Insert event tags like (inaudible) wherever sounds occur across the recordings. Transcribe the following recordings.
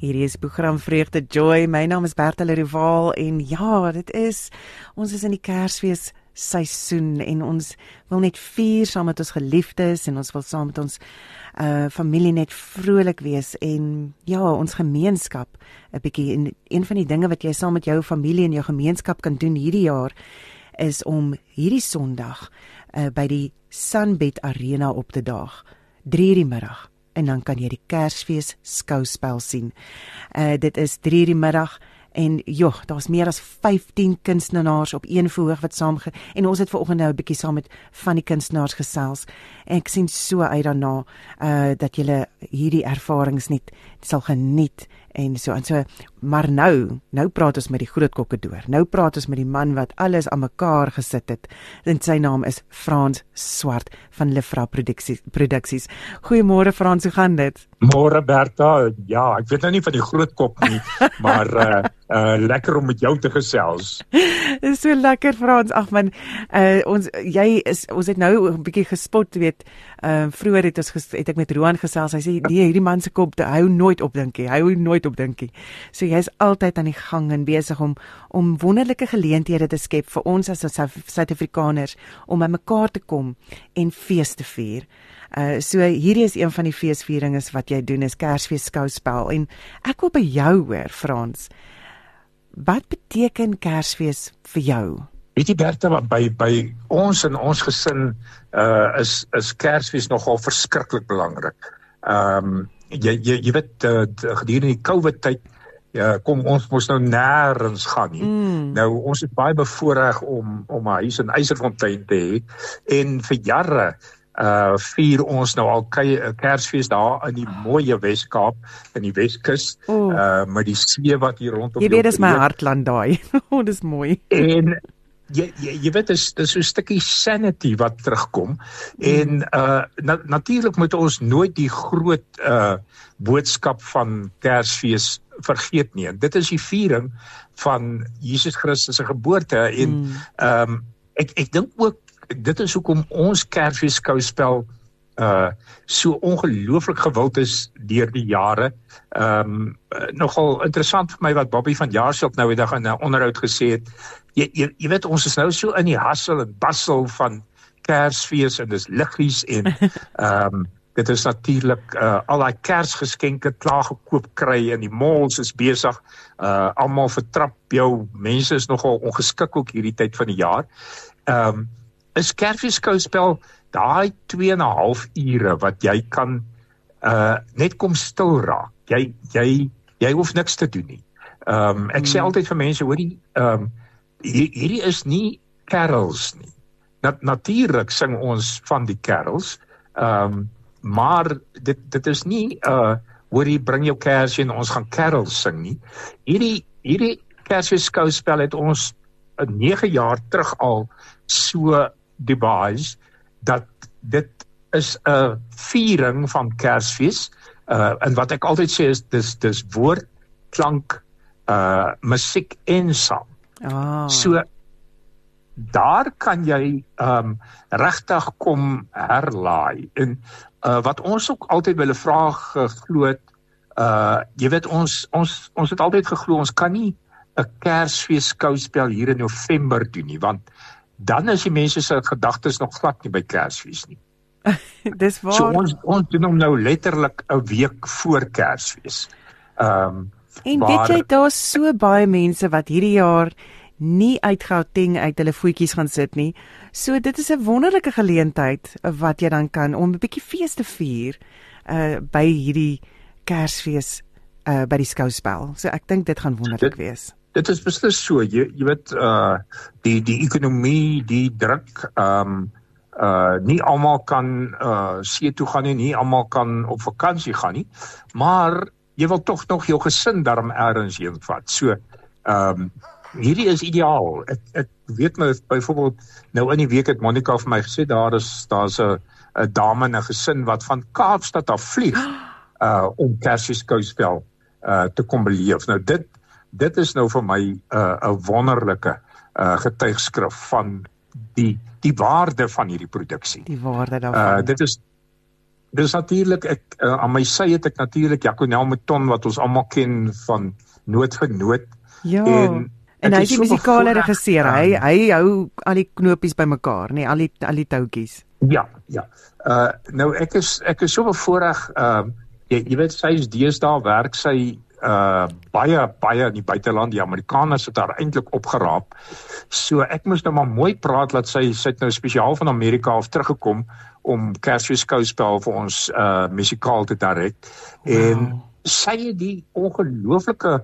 Hierdie is program Vreugde Joy. My naam is Bertha Rival en ja, dit is ons is in die Kersfees seisoen en ons wil net vier saam met ons geliefdes en ons wil saam met ons uh familie net vrolik wees en ja, ons gemeenskap 'n bietjie en een van die dinge wat jy saam met jou familie en jou gemeenskap kan doen hierdie jaar is om hierdie Sondag uh by die Sunbed Arena op te daag. 3:00 die middag en dan kan jy die Kersfees skouspel sien. Uh dit is 3:00 die middag en joh, daar's meer as 15 kunstenaars op een verhoog wat saam en ons het vanoggend nou 'n bietjie saam met van die kunstenaars gesels. Ek sien so uit daarna uh dat julle hierdie ervarings net sal geniet en so en so maar nou nou praat ons met die groot kokkedoor nou praat ons met die man wat alles aan mekaar gesit het. En sy naam is Frans Swart van Lefra Produksies Produksies. Goeiemôre Frans hoe gaan dit? Môre Berta ja ek weet nou nie van die groot kop nie (laughs) maar uh, uh lekker om met jou te gesels. Is so lekker Frans. Ag man uh ons jy is ons het nou 'n bietjie gespot weet uh vroeër het ons het ek met Roan gesels. Hy sê nee hierdie man se kop hou nooit op dink hy hou nooit op dinkie. So jy's altyd aan die gang en besig om om wonderlike geleenthede te skep vir ons as Suid-Afrikaners om by mekaar te kom en fees te vier. Uh so hierdie is een van die feesvieringe wat jy doen is Kersfees skouspel en ek wil by jou hoor Frans. Wat beteken Kersfees vir jou? Weet jy Bertha by by ons en ons gesin uh is is Kersfees nogal verskriklik belangrik. Ehm um, jy jy jy weet uh, gedurende die Covid tyd ja kom ons mos nou nêrens gaan nie. Mm. Nou ons is baie bevoorreg om om 'n huis in Eyserfontein te hê en vir jare uh vier ons nou al Kersfees daar in die mooie Wes-Kaap in die Weskus oh. uh met die see wat hier rondom Jy weet dis my hartland daai. (laughs) oh, dis mooi. En jy jy, jy weet dis dis so 'n stukkie sanity wat terugkom mm. en uh na, natuurlik moet ons nooit die groot uh boodskap van Kersfees vergeet nie. Dit is die viering van Jesus Christus se geboorte en mm. ehm mm. um, ek ek dink ook dit is hoekom ons Kersfees skouspel uh so ongelooflik gewild is deur die jare. Ehm um, nogal interessant vir my wat Bobby van Jaarsel nou die dag in 'n onderhoud gesê het jy, jy jy weet ons is nou so in die hassel en bustle van Kersfees en dis liggies en (laughs) ehm um, dit is natuurlik uh, al daai Kersgeskenke klaar gekoop kry en die malls is besig uh almal vertrap jou mense is nogal ongeskik ook hierdie tyd van die jaar. Ehm um, is Kersfees skouspel daai 2 en 'n half ure wat jy kan uh net kom stil raak. Jy jy jy hoef niks te doen nie. Ehm um, ek hmm. sê altyd vir mense hoorie ehm um, hierdie is nie carols nie. Nat natuurlik sing ons van die carols. Ehm um, maar dit dit is nie uh hoor jy bring jou kersie en ons gaan carols sing nie. Hierdie hierdie Kersfees skouspel het ons 'n 9 jaar terug al so devise dat dit is 'n viering van Kersfees. Uh en wat ek altyd sê is dis dis woord, klank, uh musiek en sang. Ah. So daar kan jy ehm um, regtig kom herlaai. En uh wat ons ook altyd wille vra geglo het uh jy weet ons ons ons het altyd geglo ons kan nie 'n Kersfees skouspel hier in November doen nie want dan is die mense se gedagtes nog glad nie by Kersfees nie. (laughs) Dis waar. So ons ons doen hom nou letterlik 'n week voor Kersfees. Ehm um, En weet jy daar's so baie mense wat hierdie jaar nie uit Gauteng uit hulle voetjies gaan sit nie. So dit is 'n wonderlike geleentheid wat jy dan kan om 'n bietjie fees te vier uh by hierdie Kersfees uh by die skouspel. So ek dink dit gaan wonderlik wees. Dit is beslis so. Jy jy weet uh die die ekonomie, die druk um uh nie almal kan uh see toe gaan nie, nie almal kan op vakansie gaan nie. Maar jy wil tog nog jou gesin daarom eers heen vat. So ehm um, hierdie is ideaal. Ek ek weet my byvoorbeeld nou in die week het Monica vir my gesê daar is daar's 'n 'n dame en 'n gesin wat van Kaapstad af vlieg uh (gasps) om Kersfees skouspel uh te kom beleef. Nou dit dit is nou vir my 'n uh, 'n wonderlike uh getuigskrif van die die waarde van hierdie produksie. Die waarde daarvan. Uh dit is dis natuurlik ek uh, aan my sy het ek natuurlik Jaconel Mouton wat ons almal ken van Noot vir Noot. Ja. En, en hy is die musikale regisseur. Hy hy hou al die knopies bymekaar, nê, nee, al die al die toutjies. Ja, ja. Uh nou ek is ek is so bevoorreg uh jy, jy weet sy is deesdae werk sy uh baie baie in die buiteland die Amerikaners het haar eintlik opgeraap. So ek moes nou maar mooi praat dat sy sit nou spesiaal van Amerika af teruggekom om Kersfees skouspel vir ons uh musikaal te direk. En wow. sy het die ongelooflike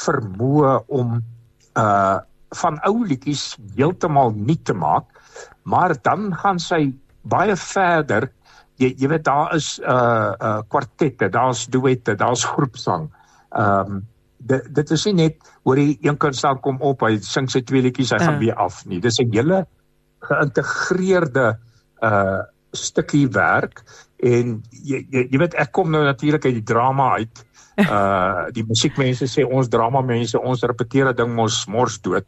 vermoë om uh van ou liedjies heeltemal nuut te maak. Maar dan gaan sy baie verder. Jy jy weet daar is uh uh kwartette, daar's duette, daar's groepsang. Ehm um, dit dit is nie net oor die een kunstenaar kom op, hy sing sy twee liedjies, hy uh. gaan weer af nie. Dis 'n hele geïntegreerde uh stukkie werk en jy jy, jy weet ek kom nou natuurlik uit die drama uit. (laughs) Uh die musiekmense sê ons drama mense ons repeteer 'n ding mos mors dood.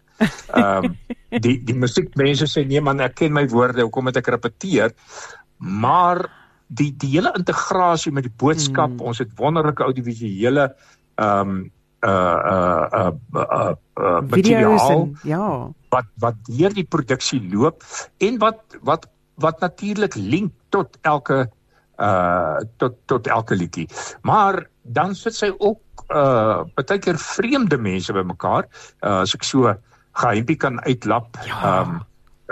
Ehm um, (laughs) die die musiekmense sê nee man ek ken my woorde hoekom moet ek repeteer? Maar die die hele integrasie met die boodskap, hmm. ons het wonderlike audiovisuele ehm um, uh uh uh uh, uh materiaal en, ja wat wat deur die produksie loop en wat wat wat natuurlik link tot elke uh tot tot elke liedjie. Maar dan sit sy ook uh baie keer vreemde mense bymekaar. Uh as ek so geheimpie kan uitlap. Ja. Um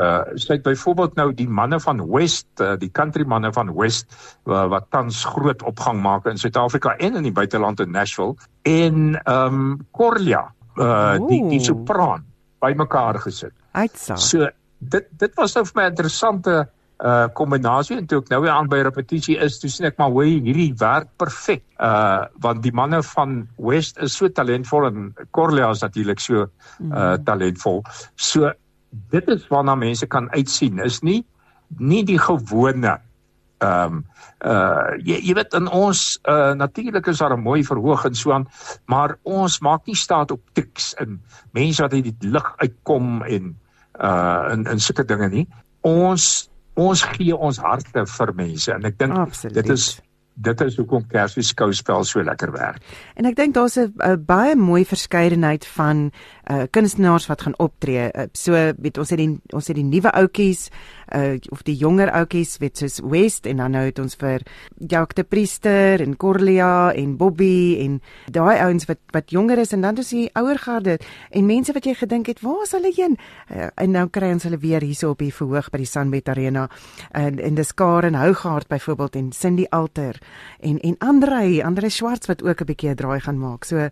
uh sy het byvoorbeeld nou die manne van West, uh, die country manne van West uh, wat tans groot opgang maak in Suid-Afrika en in die buiteland in Nashville en ehm um, Corlia, uh Ooh. die die sopran bymekaar gesit. Uitsa. So dit dit was nou vir my 'n interessante uh kombinasie en toe ek nou weer aan by repetisie is, toe sien ek maar hoe hierdie werk perfek. Uh want die manne van West is so talentvol en Corlia is natuurlik so uh talentvol. So dit is waarna mense kan uitsien is nie nie die gewone ehm um, uh jy, jy weet in ons uh natuurlik is daar 'n mooi verhoog en so aan maar ons maak nie staat op tiks in mense wat uit die lig uitkom en uh in in sulke dinge nie. Ons ons gee ons harte vir mense en ek dink dit is dit is hoekom Kersfees skouspel so lekker werk. En ek dink daar's 'n baie mooi verskeidenheid van uh kunstenaars wat gaan optree. Uh, so weet ons het die ons het die nuwe ouetjies uh of die jonger ouetjies weet soos West en dan nou het ons vir Jacques de Priester en Corlia en Bobby en daai ouens wat wat jonger is en dan is die ouer garde en mense wat jy gedink het waar is hulle heen? Uh, en nou kry ons hulle weer hierso op die verhoog by die Sunbet Arena en en dis Karen Hougaard byvoorbeeld en Cindy Alter en en Andre, Andre Schwartz wat ook 'n bietjie 'n draai gaan maak. So 'n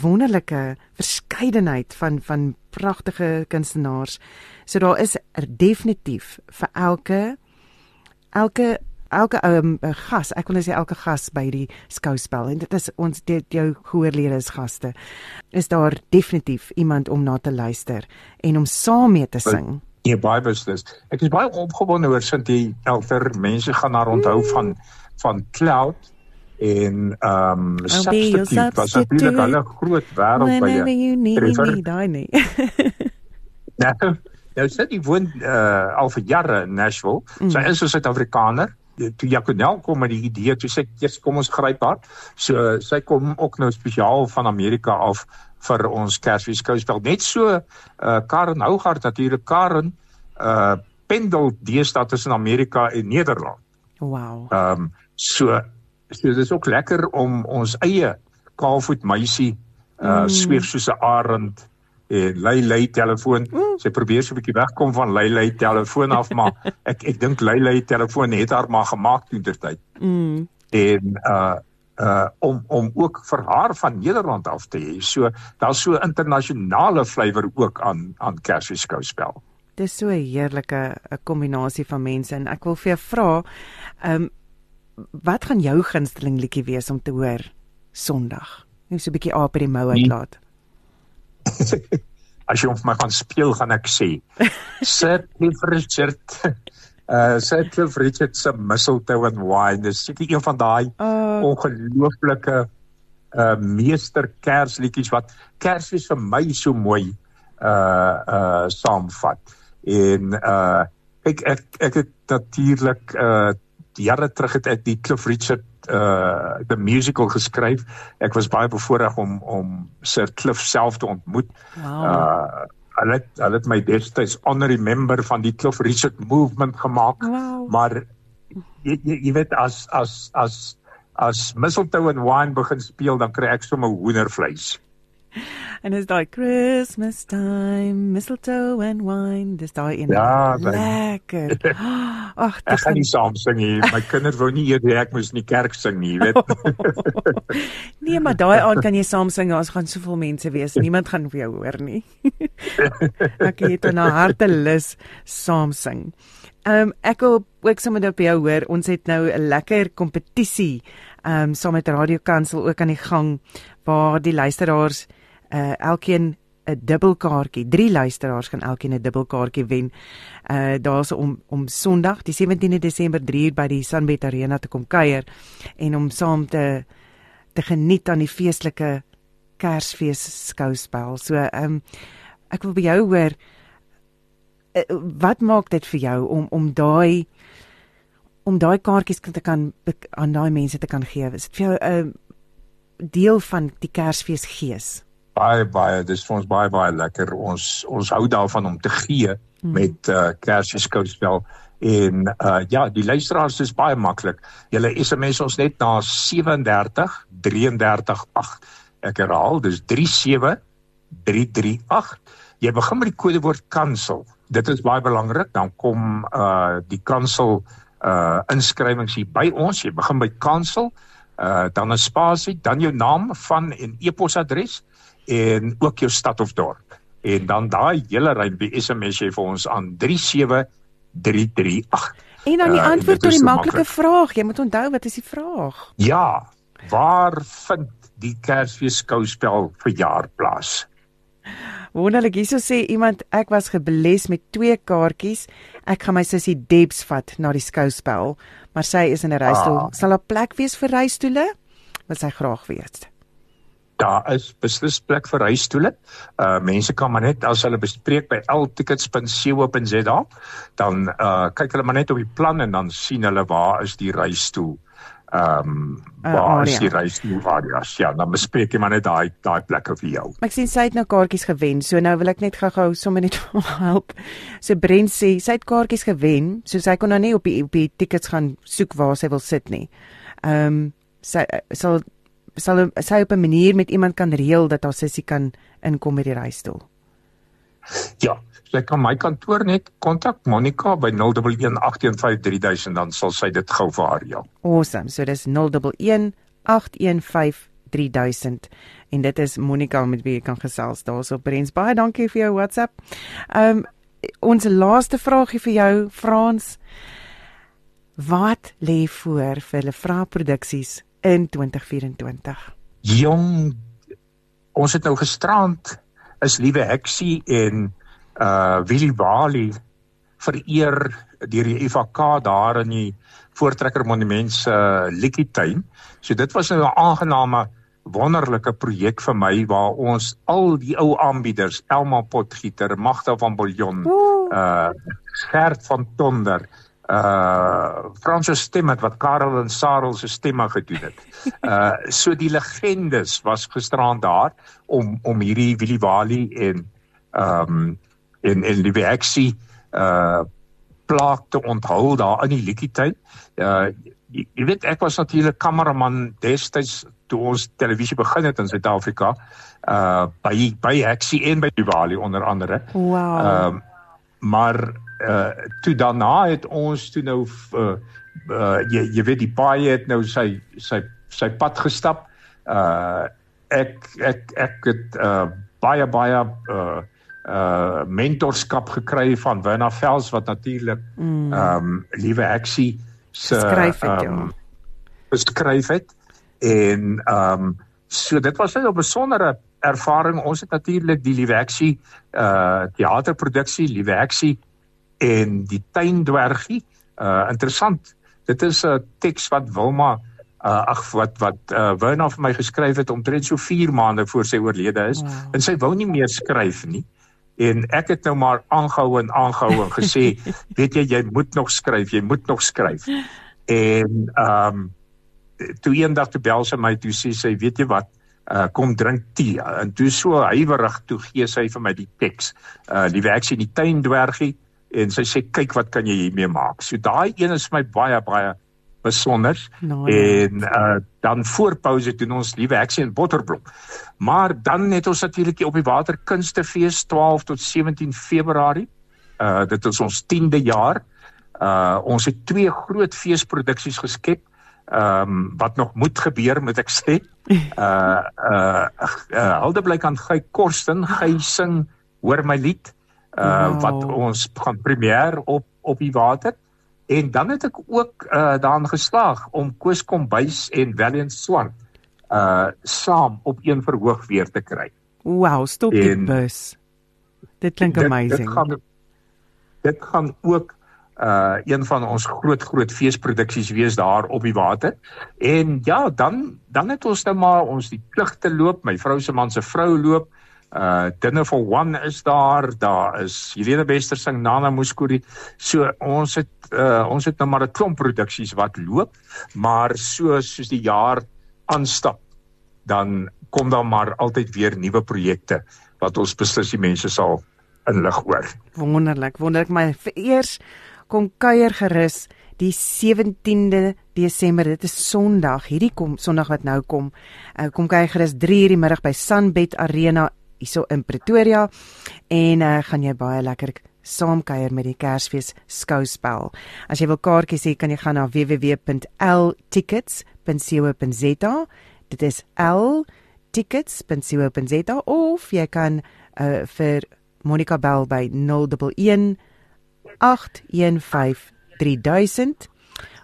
wonderlike verskeidenheid van van pragtige kunstenaars. So daar is er definitief vir elke elke elke um, gas, ek wil net sê elke gas by die skouspel en dit is ons dit jou gehoorlede is gaste. Is daar definitief iemand om na te luister en om saam mee te sing. Ja, baie beslis. Ek is baie opgewonde oor sint die elfer mense gaan haar onthou mm. Van cloud en ehm um, substitute was natuurlik 'n groot wêreld by jou. Daai nie. (laughs) (laughs) nou, nou sit die woon uh, al vir jare in Nashville. Mm. Sy is 'n Suid-Afrikaner. Toe Jaconel kom met die idee, toe sê ek, "Kom ons gryp haar." So sy kom ook nou spesiaal van Amerika af vir ons Kersfees skouspel. Net so uh Karen Hougaard natuurlik Karen uh pendel deesdae tussen Amerika en Nederland. Wow. Ehm um, So so dit is ook lekker om ons eie kaalvoet meisie uh mm. sweef soos 'n arend en lei lei telefoon. Mm. Sy probeer so 'n bietjie wegkom van lei lei telefoon af, maar (laughs) ek ek dink lei lei telefoon het haar maar gemaak toe ter tyd. Mm. En uh uh om om ook vir haar van Nederland af te hê. So daar's so internasionale flavour ook aan aan Kersfees skouspel. Dis so 'n heerlike 'n kombinasie van mense en ek wil vir jou vra, ehm um, wat gaan jou gunsteling liedjie wees om te hoor Sondag? Net so 'n bietjie aap by die mou uitlaat. (laughs) As jy hom vir my gaan speel, gaan ek sê. (laughs) Sir Richard. (laughs) Uh Sir Richard se Mistletoe and Wine. Dis seker een van daai uh, ongelooflike uh meester Kersliedjies wat Kersfees vir my so mooi uh uh saamvat. En uh ek ek ek het natuurlik uh jare terug het ek die Cliff Richard uh the musical geskryf. Ek was baie bevoorreg om om Sir Cliff self te ontmoet. Wow. Uh hulle het hulle het my destyds honorary member van die Cliff Richard movement gemaak. Wow. Maar jy, jy jy weet as as as as mistletoe en wine begin speel dan kry ek sommer hoendervleis. En is daai Christmas time, mistletoe and wine, dis daai een. Ja, lekker. (laughs) Ag, ek gaan nie saam sing nie. My kinders wou nie eers ek moes in die kerk sing nie, weet. (laughs) nee, maar daai aand kan jy saam sing, ons gaan soveel mense wees. Niemand gaan vir jou hoor nie. (laughs) ek het 'n harte lus saam sing. Ehm um, ek wil ook sommer op jou hoor. Ons het nou 'n lekker kompetisie ehm um, saam met Radio Kansel ook aan die gang waar die luisteraars uh elkeen 'n dubbelkaartjie. Drie luisteraars gaan elkeen 'n dubbelkaartjie wen. Uh daar's om om Sondag, die 17de Desember 3 uur by die Sunbet Arena te kom kuier en om saam te te geniet aan die feestelike Kersfees skouspel. So ehm um, ek wil by jou hoor uh, wat maak dit vir jou om om daai om daai kaartjies te kan aan daai mense te kan gee? Is dit vir jou 'n uh, deel van die Kersfees gees? Baie baie dis vir ons baie baie lekker. Ons ons hou daarvan om te gee hmm. met uh, Kersfeeskouspel en uh, ja die luisteraars is baie maklik. Julle SMS ons net na 37 33 8 ek herhaal dis 37 338 jy begin met die kodewoord kansel dit is baie belangrik. Dan kom uh, die kansel uh, inskrywings hier by ons. Jy begin by kansel uh, dan 'n spasie dan jou naam van en e-posadres en ook jou stad of dorp. En dan daai hele rympie SMS jy vir ons aan 37338. En dan die uh, antwoord tot die maklike vraag. Jy moet onthou wat is die vraag? Ja, waar vind die Kersfees skouspel verjaar plaas? Wonderlik, hierso sê iemand ek was gebles met twee kaartjies. Ek gaan my sussie Debs vat na die skouspel, maar sy is in 'n reistool. Ah. Sal daar plek wees vir reistoele? Wat sy graag weet daar is beslis plek vir huisstoele. Uh mense kan maar net as hulle bespreek by ltickets.co.za, dan uh kyk hulle maar net op die plan en dan sien hulle waar is die reisstoel. Ehm um, waar uh, is die reisstoel areas? Ja, dan bespreek jy maar net daai daai plekke vir jou. Ek sien sy het nou kaartjies gewen. So nou wil ek net gou-gou sommer net help. So Brent sê sy het kaartjies gewen, so sy kon nou nie op die op die tickets gaan soek waar sy wil sit nie. Ehm um, sy sal sal sy op 'n manier met iemand kan reël dat haar sussie kan inkom by die reisstoel. Ja, sy kan my kantoor net kontak Monica by 0118153000 dan sal sy dit gou vir haar ja. Awesome. So dis 0118153000 en dit is Monica met wie jy kan gesels daarso Brens. Baie dankie vir jou WhatsApp. Ehm um, ons laaste vraagie vir jou Frans. Wat lê voor vir hulle vra produksies in 2024? Jong, ons het nou gisterand is liewe Heksie en uh Willie Bali vereer deur die FK daar in die Voortrekker Monument se uh, Likkietuin. So dit was 'n aangename wonderlike projek vir my waar ons al die ou aanbieders, Elma Potgieter, Magda van Bouillon, uh Gert van Tonder, uh Franse stemme wat Karel en Sarel se stemme gedoen het. (laughs) Uh so die legendes was gisteraan daar om om hierdie Willie Wali en ehm um, en en die Vexie uh plaak te onthul daar in die Likkietuin. Uh jy, jy weet ek was natuurlik kameraman destyds toe ons televisie begin het in Suid-Afrika uh by by Hexie en by Diwali onder andere. Wow. Ehm uh, maar uh toe daarna het ons toe nou uh, uh jy jy weet die paai het nou sy sy sy pad gestap. Uh ek ek ek het uh baie baie uh uh mentorskap gekry van Werner Vels wat natuurlik mm. um liewe Aksie se skryf het um, beskryf het en um so dit was 'n besondere ervaring ons het natuurlik die liewe Aksie uh teaterproduksie liewe Aksie en die tuindwergie. Uh interessant. Dit is 'n teks wat Wilma uh ag wat wat uh Wynand vir my geskryf het omtrent so 4 maande voor sy oorlede is wow. en sy wou nie meer skryf nie. En ek het nou maar aangehou en aangehou en gesê, (laughs) weet jy, jy moet nog skryf, jy moet nog skryf. En ehm um, toe eendag toe bel sy my toe sê sy weet jy wat uh kom drink tee en toe so huiwerig toe gee sy vir my die teks uh die werk sien die tuindwergie en sy sê kyk wat kan jy hiermee maak? So daai een is my baie baie besonder. No, en uh dan voor pouse doen ons liewe ek sien botterblok. Maar dan het ons natuurlik op die waterkunstefees 12 tot 17 Februarie. Uh dit is ons 10de jaar. Uh ons het twee groot feesproduksies geskep. Ehm um, wat nog moet gebeur moet ek sê. Uh uh, uh Haldeblyk aan Gey Korsten, Gey sing hoor my lied uh wow. wat ons gaan premier op op die water. En dan het ek ook uh daarin geslaag om Koos Kombuis en Valiant Swart uh saam op een verhoog weer te kry. Wow, stop die bus. Dit klink amazing. Dit gaan dit gaan ook uh een van ons groot groot feesproduksies wees daar op die water. En ja, dan dan het ons nou maar ons die pligte loop, my vrou se man se vrou loop. Uh Dinner for One is daar, daar is Helene Wester sing Nana Muskuri. So ons het uh ons het nou maar 'n klomp produksies wat loop, maar so soos die jaar aanstap, dan kom daar maar altyd weer nuwe projekte wat ons beslis die mense sal inlig oor. Wonderlik, wonderlik my eers kom kuier gerus die 17de Desember. Dit is Sondag. Hierdie kom Sondag wat nou kom. Uh, kom kuier gerus 3:00 die middag by Sunbet Arena hierso in Pretoria en uh, gaan jy baie lekker saam kuier met die Kersfees skouspel. As jy wil kaartjies hê, kan jy gaan na www.ltickets.co.za. Dit is ltickets.co.za of jy kan uh, vir Monica Bell by 011 08153000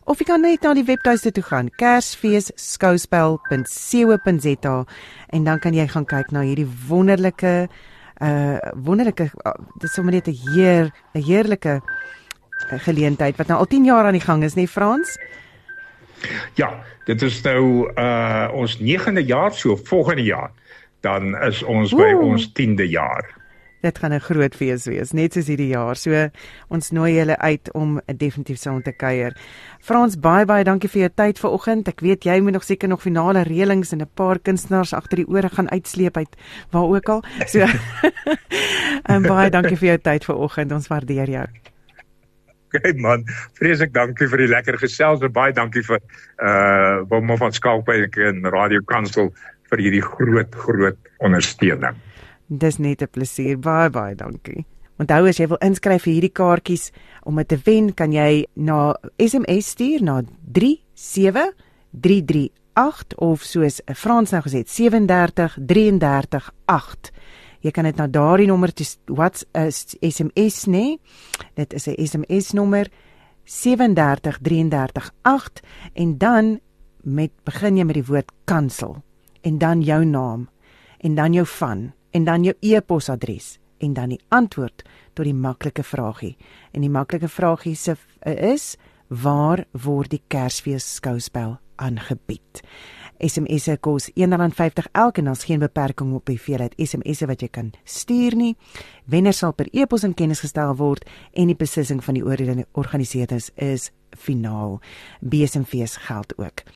of jy kan net na die webtuiste toe gaan kersfeesskouspel.co.za en dan kan jy gaan kyk na hierdie wonderlike uh wonderlike uh, dis sommer net 'n heer 'n heerlike uh, geleentheid wat nou al 10 jaar aan die gang is, nee Frans? Ja, dit is nou uh ons 9de jaar so volgende jaar dan is ons Oeh. by ons 10de jaar. Dit gaan 'n groot fees wees, net soos hierdie jaar. So ons nooi julle uit om definitief saam te kuier. Frans, baie baie dankie vir jou tyd vanoggend. Ek weet jy moet nog seker nog finale reëlings en 'n paar kunstenaars agter die ore gaan uitsleep uit waar ook al. So (laughs) en baie dankie vir jou tyd vanoggend. Ons waardeer jou. Okay man, vreeslik dankie vir die lekker gesels baie dankie vir uh Bomme van Skalkwyk en Radio Kansel vir hierdie groot groot ondersteuning. Dis net 'n plesier. Baie baie dankie. Onthou as jy wil inskryf vir hierdie kaartjies om dit te wen, kan jy na SMS stuur na 37338 of soos Frans nou gesê het 37338. Jy kan dit na daardie nommer toe wat is SMS nê? Nee? Dit is 'n SMS nommer 37338 en dan met begin jy met die woord kansel en dan jou naam en dan jou van en dan jou e-posadres en dan die antwoord tot die maklike vragie. En die maklike vragie se is waar word die Kersfees skouspel aangebied? SMS'e kos R1.50 elk en daar's geen beperking op die hoeveelheid SMS'e wat jy kan stuur nie. Wenner sal per e-pos in kennis gestel word en die beslissing van die organiseerders is finaal. BSMFees geld ook.